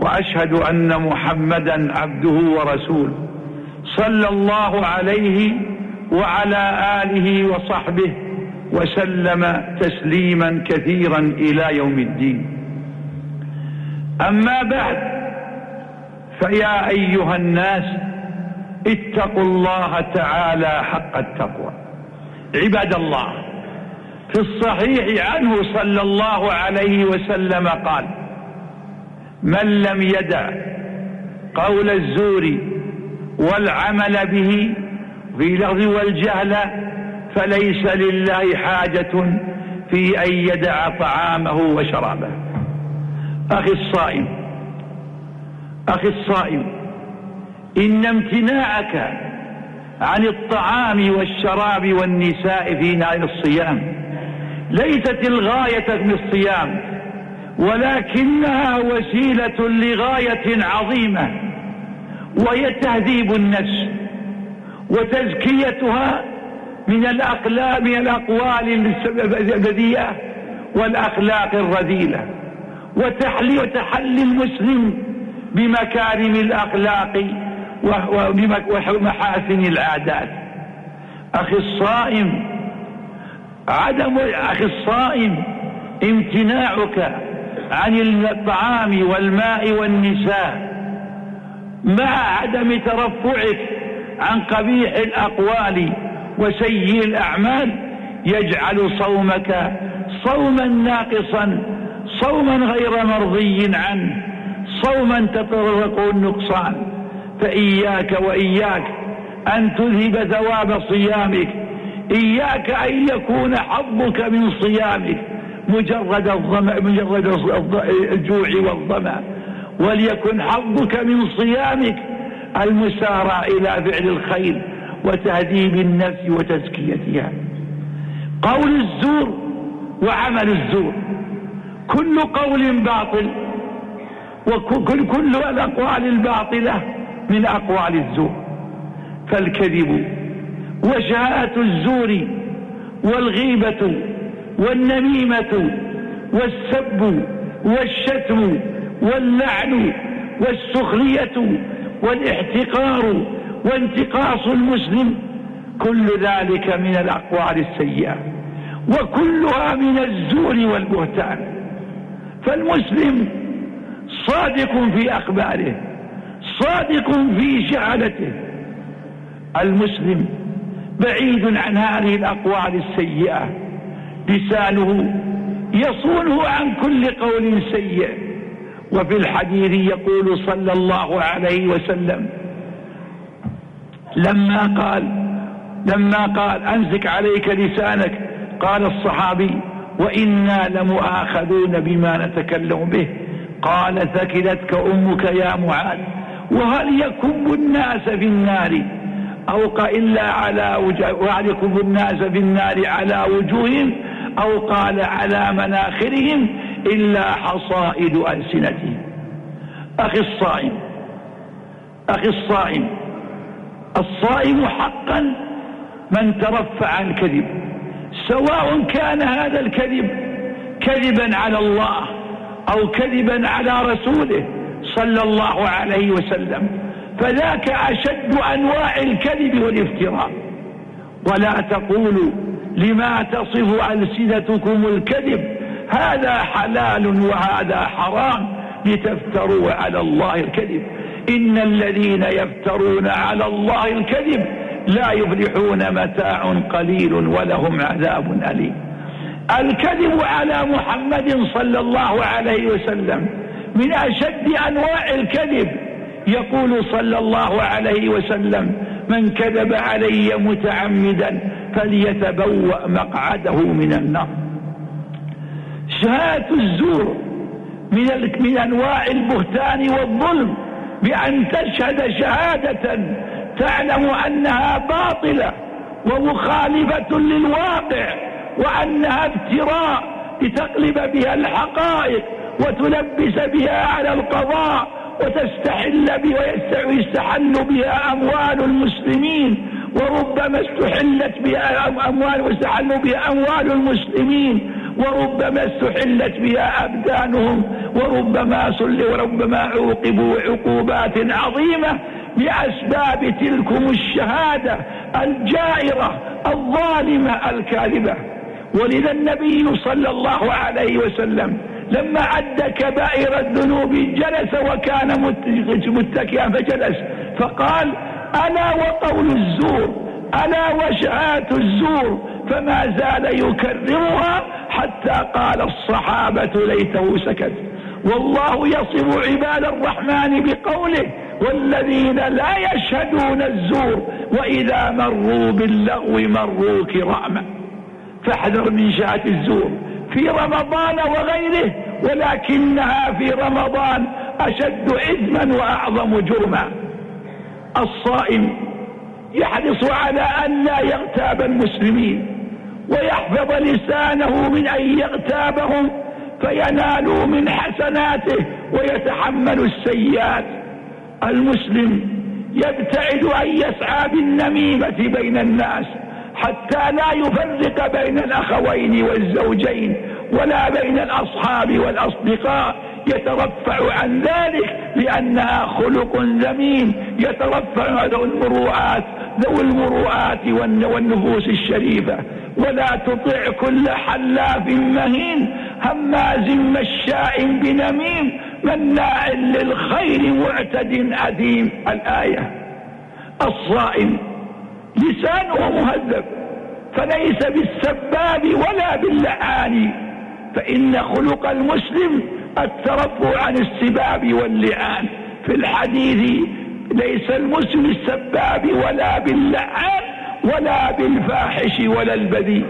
وأشهد أن محمدا عبده ورسوله صلى الله عليه وعلى آله وصحبه وسلم تسليما كثيرا إلى يوم الدين. أما بعد فيا أيها الناس اتقوا الله تعالى حق التقوى. عباد الله في الصحيح عنه صلى الله عليه وسلم قال من لم يدع قول الزور والعمل به في لغز والجهل فليس لله حاجة في أن يدع طعامه وشرابه. أخي الصائم أخي الصائم إن امتناعك عن الطعام والشراب والنساء في نهار الصيام ليست الغاية من الصيام. ولكنها وسيلة لغاية عظيمة وهي تهذيب النفس وتزكيتها من الأقلام الأقوال البذيئة والأخلاق الرذيلة وتحلي وتحلي المسلم بمكارم الأخلاق ومحاسن العادات. أخي الصائم عدم أخي الصائم امتناعك عن الطعام والماء والنساء مع عدم ترفعك عن قبيح الأقوال وسيء الأعمال يجعل صومك صوما ناقصا صوما غير مرضي عنه صوما تطرق النقصان. فإياك وإياك أن تذهب ثواب صيامك إياك أن يكون حظك من صيامك. مجرد الظمأ مجرد الجوع والظمأ. وليكن حظك من صيامك المسارع إلى فعل الخير وتهذيب النفس وتزكيتها. قول الزور وعمل الزور. كل قول باطل وكل كل الأقوال الباطلة من أقوال الزور. فالكذب وشهادة الزور والغيبة والنميمة والسب والشتم واللعن والسخرية والإحتقار وانتقاص المسلم كل ذلك من الأقوال السيئة وكلها من الزور والبهتان. فالمسلم صادق في أخباره صادق في شهادته. المسلم بعيد عن هذه الأقوال السيئة. لسانه يصونه عن كل قول سيء. وفي الحديث يقول صلى الله عليه وسلم لما قال لما قال أمسك عليك لسانك قال الصحابي وإنا لمؤاخذون بما نتكلم به. قال ثكلتك أمك يا معاذ وهل يكب الناس في النار؟ أو إلا على وهل يكب الناس في النار على وجوههم؟ أو قال على مناخرهم إلا حصائد ألسنتهم أخي الصائم أخي الصائم الصائم حقا من ترفع عن الكذب سواء كان هذا الكذب كذبا على الله أو كذبا على رسوله صلى الله عليه وسلم. فذاك أشد أنواع الكذب والافتراء. ولا تقولوا لما تصف ألسنتكم الكذب؟ هذا حلال وهذا حرام لتفتروا على الله الكذب. إن الذين يفترون على الله الكذب لا يفلحون متاع قليل ولهم عذاب أليم. الكذب على محمد صلى الله عليه وسلم من أشد أنواع الكذب. يقول صلى الله عليه وسلم من كذب علي متعمدا فليتبوأ مقعده من النار. شهادة الزور من من أنواع البهتان والظلم بأن تشهد شهادة تعلم أنها باطلة ومخالفة للواقع وأنها افتراء لتقلب بها الحقائق وتلبس بها على القضاء وتستحل بها ويستحل بها أموال المسلمين وربما استحلت بها أموال واستحل بها أموال المسلمين وربما استحلت بها أبدانهم وربما سل وربما عوقبوا عقوبات عظيمة بأسباب تلكم الشهادة الجائرة الظالمة الكاذبة. ولذا النبي صلى الله عليه وسلم لما عد كبائر الذنوب جلس وكان متكئا فجلس فقال ألا وقول الزور ألا وشهادة الزور فما زال يكررها حتى قال الصحابة ليته سكت. والله يصف عباد الرحمن بقوله والذين لا يشهدون الزور وإذا مروا باللغو مروا كراما فاحذر من شهادة الزور في رمضان وغيره ولكنها في رمضان أشد إثما وأعظم جرما. الصائم يحرص على أن لا يغتاب المسلمين ويحفظ لسانه من أن يغتابهم فينالوا من حسناته ويتحمل السيئات. المسلم يبتعد أن يسعى بالنميمة بين الناس حتى لا يفرق بين الأخوين والزوجين ولا بين الأصحاب والأصدقاء. يترفع عن ذلك لأنها خلق ذميم يترفع عن المروءات ذوي المروءات والنفوس الشريفة. ولا تطع كل حلاف مهين هماز مشاء بنميم مناع للخير معتد أثيم. الآية الصائم لسانه مهذب فليس بالسباب ولا باللعان. فإن خلق المسلم الترفع عن السباب واللعان. في الحديث ليس المسلم السباب ولا باللعان ولا بالفاحش ولا البذيء.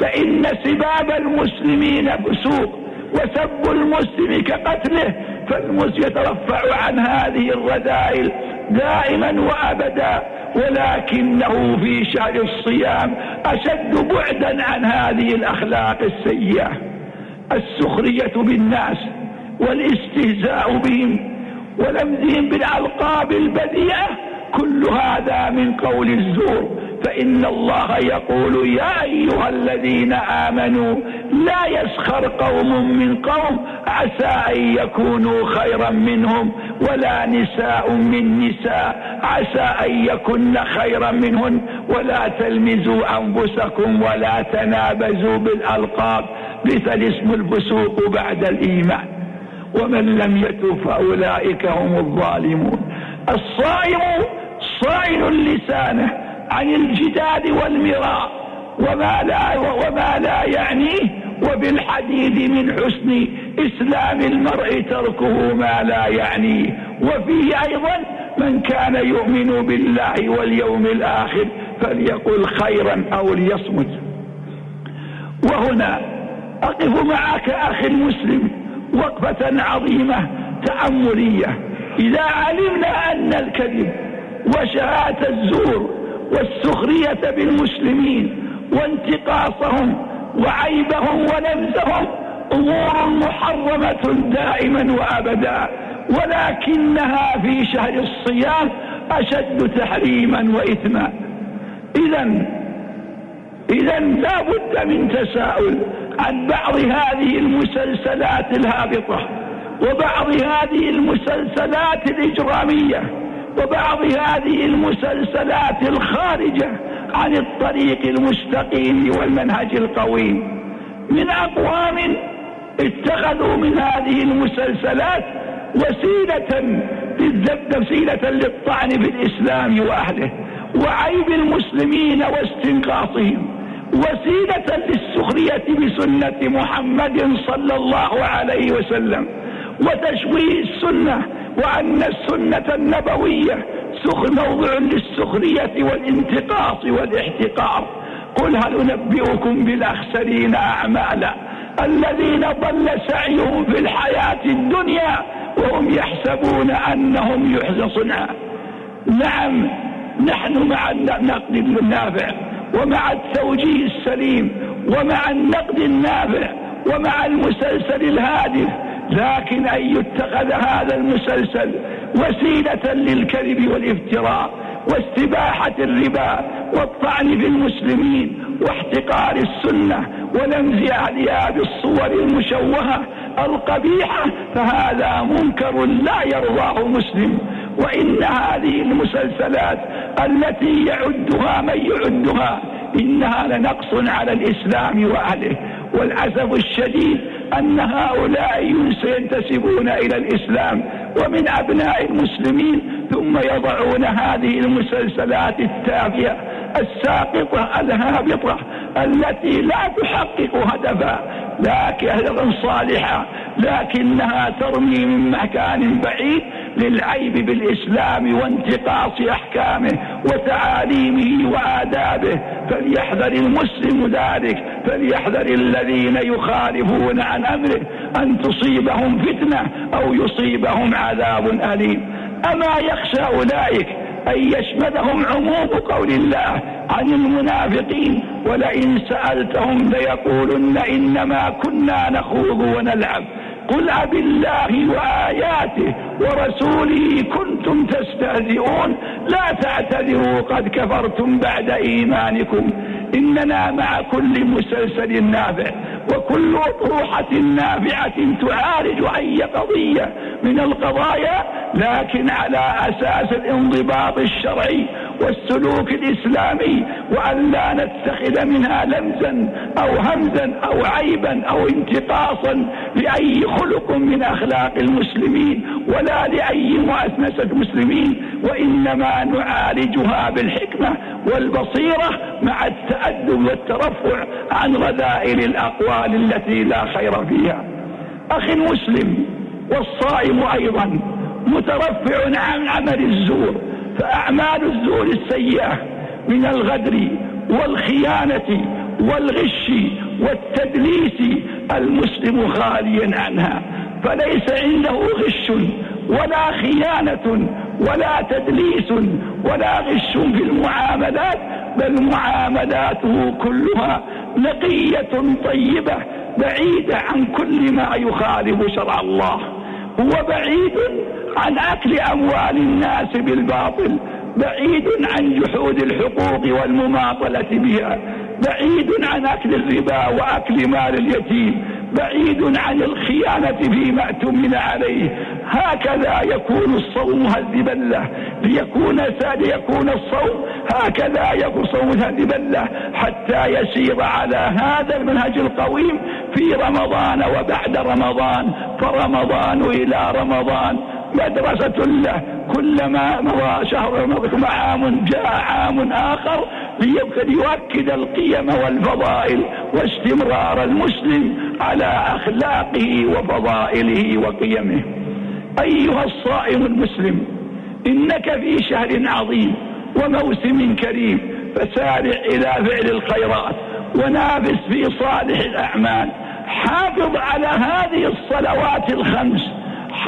فإن سباب المسلمين فسوق وسب المسلم كقتله فالمسلم يترفع عن هذه الرذائل دائما وأبدا ولكنه في شهر الصيام أشد بعدا عن هذه الأخلاق السيئة. السخرية بالناس والاستهزاء بهم ولمزهم بالألقاب البذيئة. كل هذا من قول الزور. فإن الله يقول يا أيها الذين آمنوا لا يسخر قوم من قوم عسى أن يكونوا خيرا منهم ولا نساء من نساء عسى أن يكن خيرا منهن ولا تلمزوا أنفسكم ولا تنابزوا بالألقاب. بث الاسم الفسوق بعد الإيمان. ومن لم يتب فأولئك هم الظالمون. الصائم صائل لسانه عن الجدال والمراء وما لا, وما لا يعنيه وبالحديث من حسن إسلام المرء تركه ما لا يعنيه. وفيه أيضا من كان يؤمن بالله واليوم الآخر فليقل خيرا أو ليصمت. وهنا أقف معك أخي المسلم. وقفة عظيمة تأملية. إذا علمنا أن الكذب وشهادة الزور والسخرية بالمسلمين وانتقاصهم وعيبهم ونبزهم أمور محرمة دائما وأبدا ولكنها في شهر الصيام أشد تحريما وإثما. إذا إذا لا بد من تساؤل عن بعض هذه المسلسلات الهابطة وبعض هذه المسلسلات الإجرامية وبعض هذه المسلسلات الخارجة عن الطريق المستقيم والمنهج القويم. من أقوام اتخذوا من هذه المسلسلات وسيلة وسيلة للطعن في الإسلام وأهله وعيب المسلمين واستنقاصهم. وسيلة للسخرية بسنة محمد صلى الله عليه وسلم وتشويه السنة وأن السنة النبوية موضع للسخرية والانتقاص والاحتقار. قل هل أنبئكم بالأخسرين أعمالا الذين ضل سعيهم في الحياة الدنيا وهم يحسبون أنهم يحزن صنعا نعم نحن مع النقد النافع. ومع التوجيه السليم ومع النقد النافع ومع المسلسل الهادف لكن أن يتخذ هذا المسلسل وسيلة للكذب والافتراء واستباحة الربا والطعن في المسلمين واحتقار السنة ولمز أهلها بالصور المشوهة القبيحة فهذا منكر لا يرضاه مسلم. وإن هذه المسلسلات التي يعدها من يعدها إنها لنقص على الإسلام وأهله والأسف الشديد أن هؤلاء ينتسبون إلى الإسلام ومن أبناء المسلمين ثم يضعون هذه المسلسلات التافهة الساقطة الهابطة التي لا تحقق هدفا لكن صالحا لكنها ترمي من مكان بعيد للعيب بالإسلام وانتقاص أحكامه وتعاليمه وآدابه فليحذر المسلم ذلك فليحذر الذين يخالفون عن أمره أن تصيبهم فتنة أو يصيبهم عذاب أليم. أما يخشى أولئك أن يشملهم عموم قول الله عن المنافقين ولئن سألتهم ليقولن إنما كنا نخوض ونلعب. قل أب الله وآياته ورسوله كنتم تستهزئون. لا تعتذروا قد كفرتم بعد إيمانكم. إننا مع كل مسلسل نافع وكل أطروحة نافعة تعالج أي قضية من القضايا لكن على أساس الانضباط الشرعي والسلوك الإسلامي وأن لا نتخذ منها لمزا أو همزا أو عيبا أو انتقاصا لأي خلق من أخلاق المسلمين ولا لأي مؤسسة المسلمين وإنما نعالجها بالحكمة والبصيرة مع التأدب والترفع عن رذائل الأقوال التي لا خير فيها. أخي المسلم والصائم أيضا مترفع عن عمل الزور فأعمال الزور السيئة من الغدر والخيانة والغش والتدليس المسلم خاليا عنها. فليس عنده غش ولا خيانة ولا تدليس ولا غش في المعاملات بل معاملاته كلها نقية طيبة بعيدة عن كل ما يخالف شرع الله. هو بعيد عن أكل أموال الناس بالباطل بعيد عن جحود الحقوق والمماطلة بها بعيد عن أكل الربا وأكل مال اليتيم بعيد عن الخيانة فيما اؤتمن عليه. هكذا يكون الصوم هذبلة ليكون ليكون الصوم هكذا يكون صوم هذبلة حتى يسير على هذا المنهج القويم في رمضان وبعد رمضان فرمضان إلى رمضان. مدرسة له كلما مضى شهر مضى عام جاء عام آخر ليؤكد القيم والفضائل واستمرار المسلم على أخلاقه وفضائله وقيمه. أيها الصائم المسلم إنك في شهر عظيم وموسم كريم فسارع إلى فعل الخيرات ونافس في صالح الأعمال. حافظ على هذه الصلوات الخمس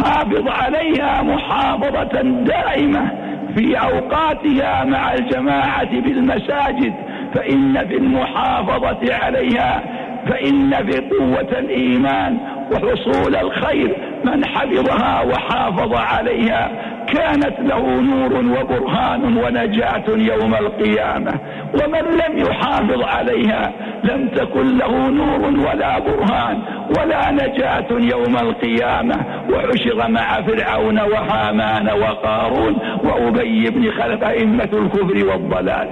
حافظ عليها محافظة دائمة في أوقاتها مع الجماعة بالمساجد فإن في المحافظة عليها فإن في قوة الإيمان وحصول الخير من حفظها وحافظ عليها. كانت له نور وبرهان ونجاة يوم القيامة. ومن لم يحافظ عليها لم تكن له نور ولا برهان ولا نجاة يوم القيامة. وحشر مع فرعون وهامان وقارون وأبي بن خلف أئمة الكفر والضلال.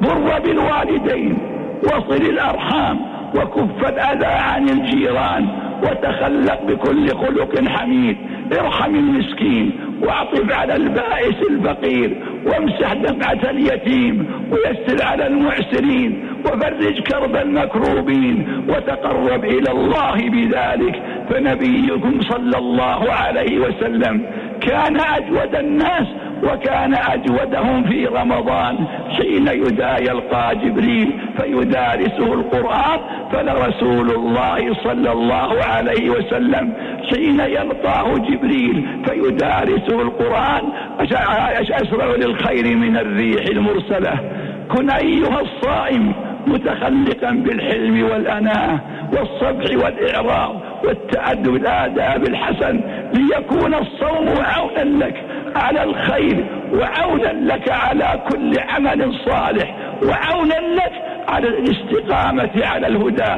بر بالوالدين وصل الأرحام وكف الأذى عن الجيران وتخلق بكل خلق حميد. ارحم المسكين واعطف على البائس الفقير وامسح دمعة اليتيم ويسر على المعسرين وفرج كرب المكروبين وتقرب إلى الله بذلك. فنبيكم صلى الله عليه وسلم كان أجود الناس وكان أجودهم في رمضان. حين يدا يلقى جبريل فيدارسه القرآن فلرسول الله صلى الله عليه وسلم حين يلقاه جبريل فيدارسه القرآن. أسرع للخير من الريح المرسلة. كن أيها الصائم متخلقا بالحلم والأناة والصبح والإعراض والتأدب الآداب الحسن ليكون الصوم عونا لك على الخير وعونا لك على كل عمل صالح وعونا لك على الاستقامة على الهدى.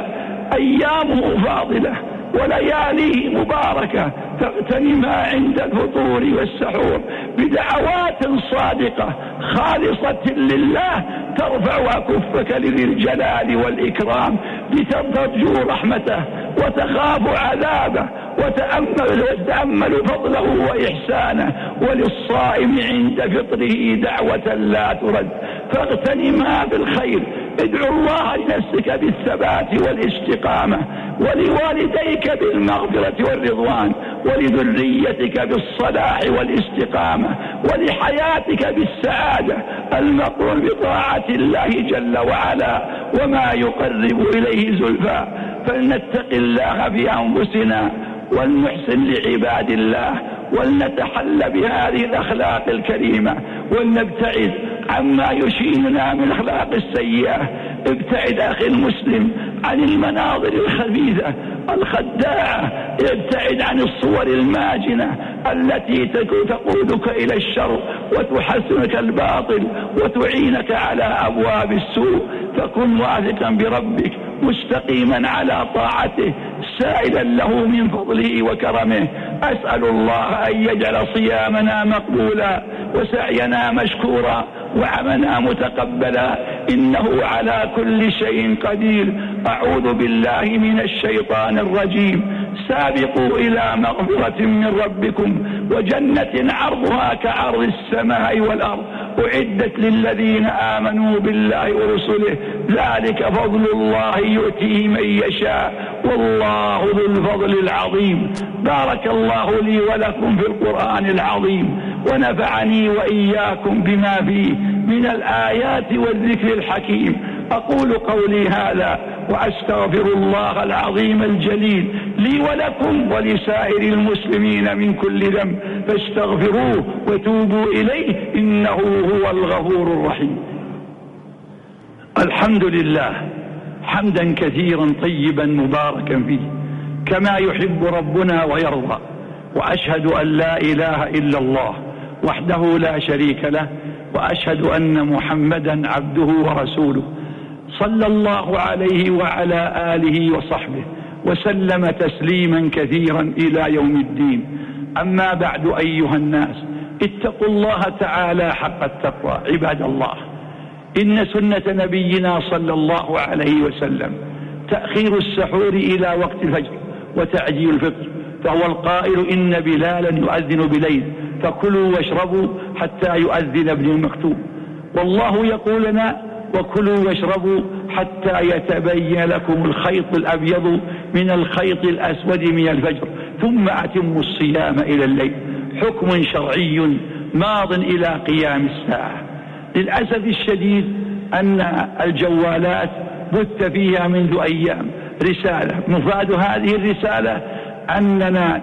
أيامه فاضلة. ولياليه مباركة فاغتنما عند الفطور والسحور بدعوات صادقة خالصة لله ترفع أكفك لذي الجلال والإكرام لترجو رحمته وتخاف عذابه وتأمل وتأمل فضله وإحسانه وللصائم عند فطره دعوة لا ترد. فاغتنمها بالخير ادعو الله لنفسك بالثبات والاستقامة ولوالديك بالمغفرة والرضوان ولذريتك بالصلاح والاستقامة ولحياتك بالسعادة المقرون بطاعة الله جل وعلا وما يقرب إليه زلفى. فلنتق الله في أنفسنا ولنحسن لعباد الله ولنتحل بهذه الأخلاق الكريمة ولنبتعد عما يشيننا من الأخلاق السيئة. ابتعد أخي المسلم عن المناظر الخبيثة الخداعة. ابتعد عن الصور الماجنة التي تقودك إلى الشر وتحسنك الباطل وتعينك على أبواب السوء. فكن واثقا بربك مستقيما على طاعته سائلا له من فضله وكرمه. أسأل الله أن يجعل صيامنا مقبولا وسعينا مشكورا وعملنا متقبلا. إنه على كل شيء قدير. أعوذ بالله من الشيطان الرجيم. سابقوا إلى مغفرة من ربكم. وجنة عرضها كعرض السماء والأرض. أعدت للذين آمنوا بالله ورسله ذلك فضل الله يؤتيه من يشاء والله ذو الفضل العظيم. بارك الله لي ولكم في القرآن العظيم ونفعني وإياكم بما فيه من الآيات والذكر الحكيم. أقول قولي هذا وأستغفر الله العظيم الجليل لي ولكم ولسائر المسلمين من كل ذنب. فاستغفروه وتوبوا إليه إنه هو الغفور الرحيم. الحمد لله حمدا كثيرا طيبا مباركا فيه كما يحب ربنا ويرضى وأشهد أن لا إله إلا الله وحده لا شريك له وأشهد أن محمدا عبده ورسوله. صلى الله عليه وعلى آله وصحبه وسلم تسليما كثيرا إلى يوم الدين. أما بعد أيها الناس اتقوا الله تعالى حق التقوى عباد الله. إن سنة نبينا صلى الله عليه وسلم تأخير السحور إلى وقت الفجر وتعجيل الفطر فهو القائل إن بلالا يؤذن بليل فكلوا واشربوا حتى يؤذن ابن المكتوب والله يقول لنا وكلوا واشربوا حتى يتبين لكم الخيط الأبيض من الخيط الأسود من الفجر ثم أتموا الصيام إلى الليل. حكم شرعي ماض إلى قيام الساعة. للأسف الشديد أن الجوالات بث فيها منذ أيام رسالة. مفاد هذه الرسالة أننا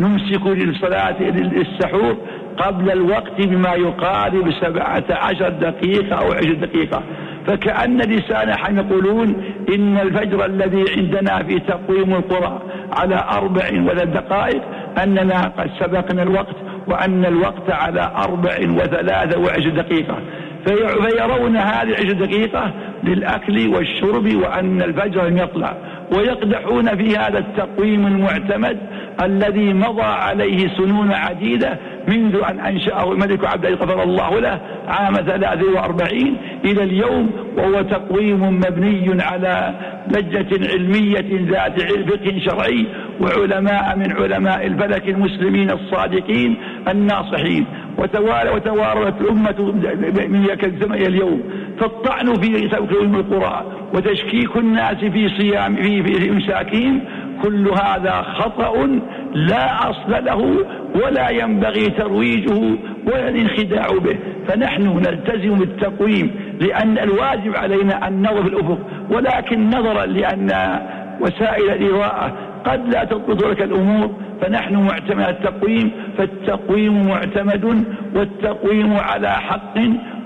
نمسك للصلاة للسحور قبل الوقت بما يقارب سبعة عشر دقيقة أو عشر دقيقة. فكأن لسان يقولون إن الفجر الذي عندنا في تقويم القرى على أربع وثلاث دقائق أننا قد سبقنا الوقت وأن الوقت على أربع وثلاثة وعشر دقيقة. فيرون هذه عشر دقيقة للأكل والشرب وأن الفجر لم يطلع. ويقدحون في هذا التقويم المعتمد الذي مضى عليه سنون عديدة منذ أن أنشأه الملك عبد الله غفر الله له عام 43 إلى اليوم وهو تقويم مبني على لجنة علمية ذات فقه شرعي وعلماء من علماء الفلك المسلمين الصادقين الناصحين. وتوارثت الأمة من ذاك الزمن إلى اليوم. فالطعن في تقويم القرى وتشكيك الناس في صيام في, في إمساكهم كل هذا خطأ لا أصل له ولا ينبغي ترويجه ولا الانخداع به. فنحن نلتزم بالتقويم لأن الواجب علينا أن نظر في الأفق ولكن نظرا لأن وسائل الإضاءة قد لا تضبط لك الأمور فنحن معتمد التقويم فالتقويم معتمد والتقويم على حق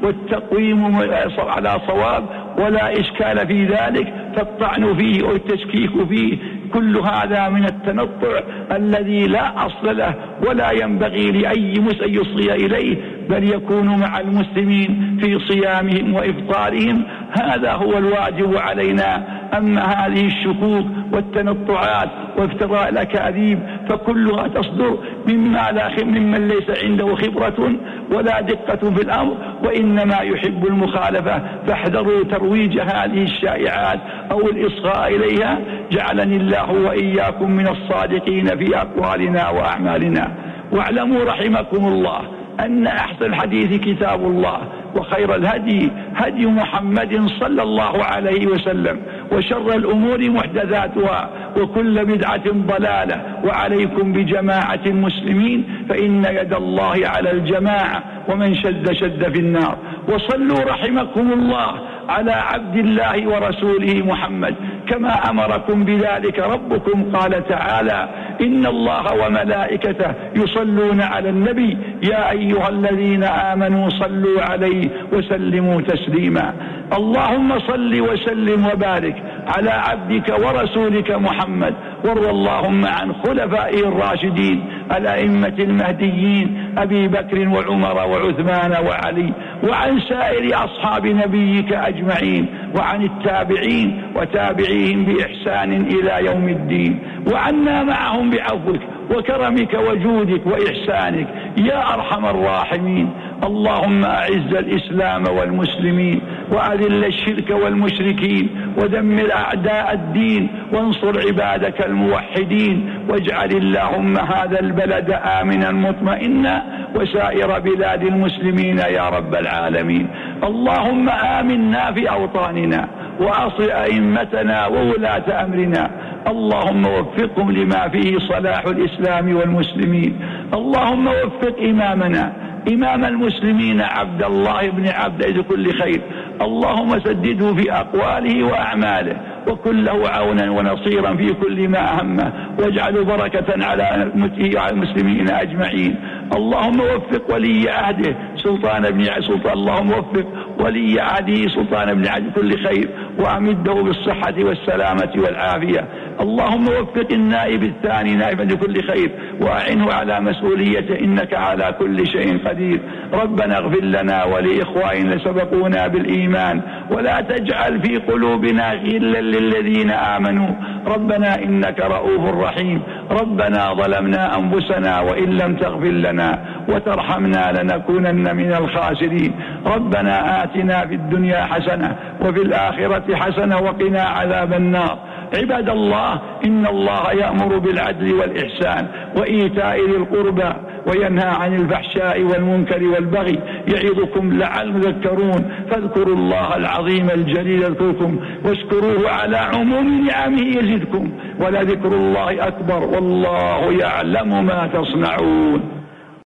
والتقويم على صواب ولا إشكال في ذلك فالطعن فيه والتشكيك فيه كل هذا من التنطع الذي لا أصل له ولا ينبغي لأي مسلم يصغي إليه بل يكون مع المسلمين في صيامهم وإفطارهم. هذا هو الواجب علينا أما هذه الشكوك والتنطعات وافتراء الأكاذيب فكلها تصدر مما لا ممن ليس عنده خبرة ولا دقة في الأمر وإنما يحب المخالفة. فاحذروا ترويج هذه الشائعات أو الإصغاء إليها. جعلني الله وإياكم من الصادقين في أقوالنا وأعمالنا. واعلموا رحمكم الله أن أحسن الحديث كتاب الله وخير الهدي هدي محمد صلى الله عليه وسلم. وشر الأمور محدثاتها وكل بدعة ضلالة وعليكم بجماعة المسلمين فإن يد الله على الجماعة ومن شد شد في النار. وصلوا رحمكم الله على عبد الله ورسوله محمد كما أمركم بذلك ربكم قال تعالى إن الله وملائكته يصلون على النبي يا أيها الذين آمنوا صلوا عليه وسلموا تسليما. اللهم صل وسلم وبارك على عبدك ورسولك محمد وارض اللهم عن خلفائه الراشدين الأئمة المهديين أبي بكر وعمر وعثمان وعلي وعن سائر أصحاب نبيك أجمعين وعن التابعين وتابعيهم بإحسان إلى يوم الدين وعنا معهم بعفوك وكرمك وجودك وإحسانك يا أرحم الراحمين. اللهم أعز الإسلام والمسلمين وأذل الشرك والمشركين ودمر أعداء الدين وانصر عبادك الموحدين واجعل اللهم هذا البلد آمنا مطمئنا وسائر بلاد المسلمين يا رب العالمين. اللهم آمنا في أوطاننا وأصل أئمتنا وولاة أمرنا. اللهم وفقهم لما فيه صلاح الإسلام والمسلمين. اللهم وفق إمامنا إمام المسلمين عبد الله بن عبد كل خير. اللهم سدده في أقواله وأعماله. وكن له عونا ونصيرا في كل ما أهمه واجعل بركة على المسلمين أجمعين. اللهم وفق ولي عهده سلطان بن سلطان اللهم وفق ولي عهده سلطان بن عهد كل خير. وأمده بالصحة والسلامة والعافية. اللهم وفق النائب الثاني نائبا لكل خير. وأعنه على مسؤوليته إنك على كل شيء قدير. ربنا اغفر لنا ولإخواننا سبقونا بالإيمان ولا تجعل في قلوبنا غلا للذين آمنوا. ربنا إنك رؤوف رحيم. ربنا ظلمنا أنفسنا وإن لم تغفر لنا وترحمنا لنكونن من الخاسرين. ربنا آتنا في الدنيا حسنة وفي الآخرة حسنة وقنا عذاب النار. عباد الله إن الله يأمر بالعدل والإحسان وإيتاء ذي القربى وينهى عن الفحشاء والمنكر والبغي يعظكم لعلكم تذكرون فاذكروا الله العظيم الجليل يذكركم واشكروه على عموم نعمه يزدكم ولذكر الله أكبر والله يعلم ما تصنعون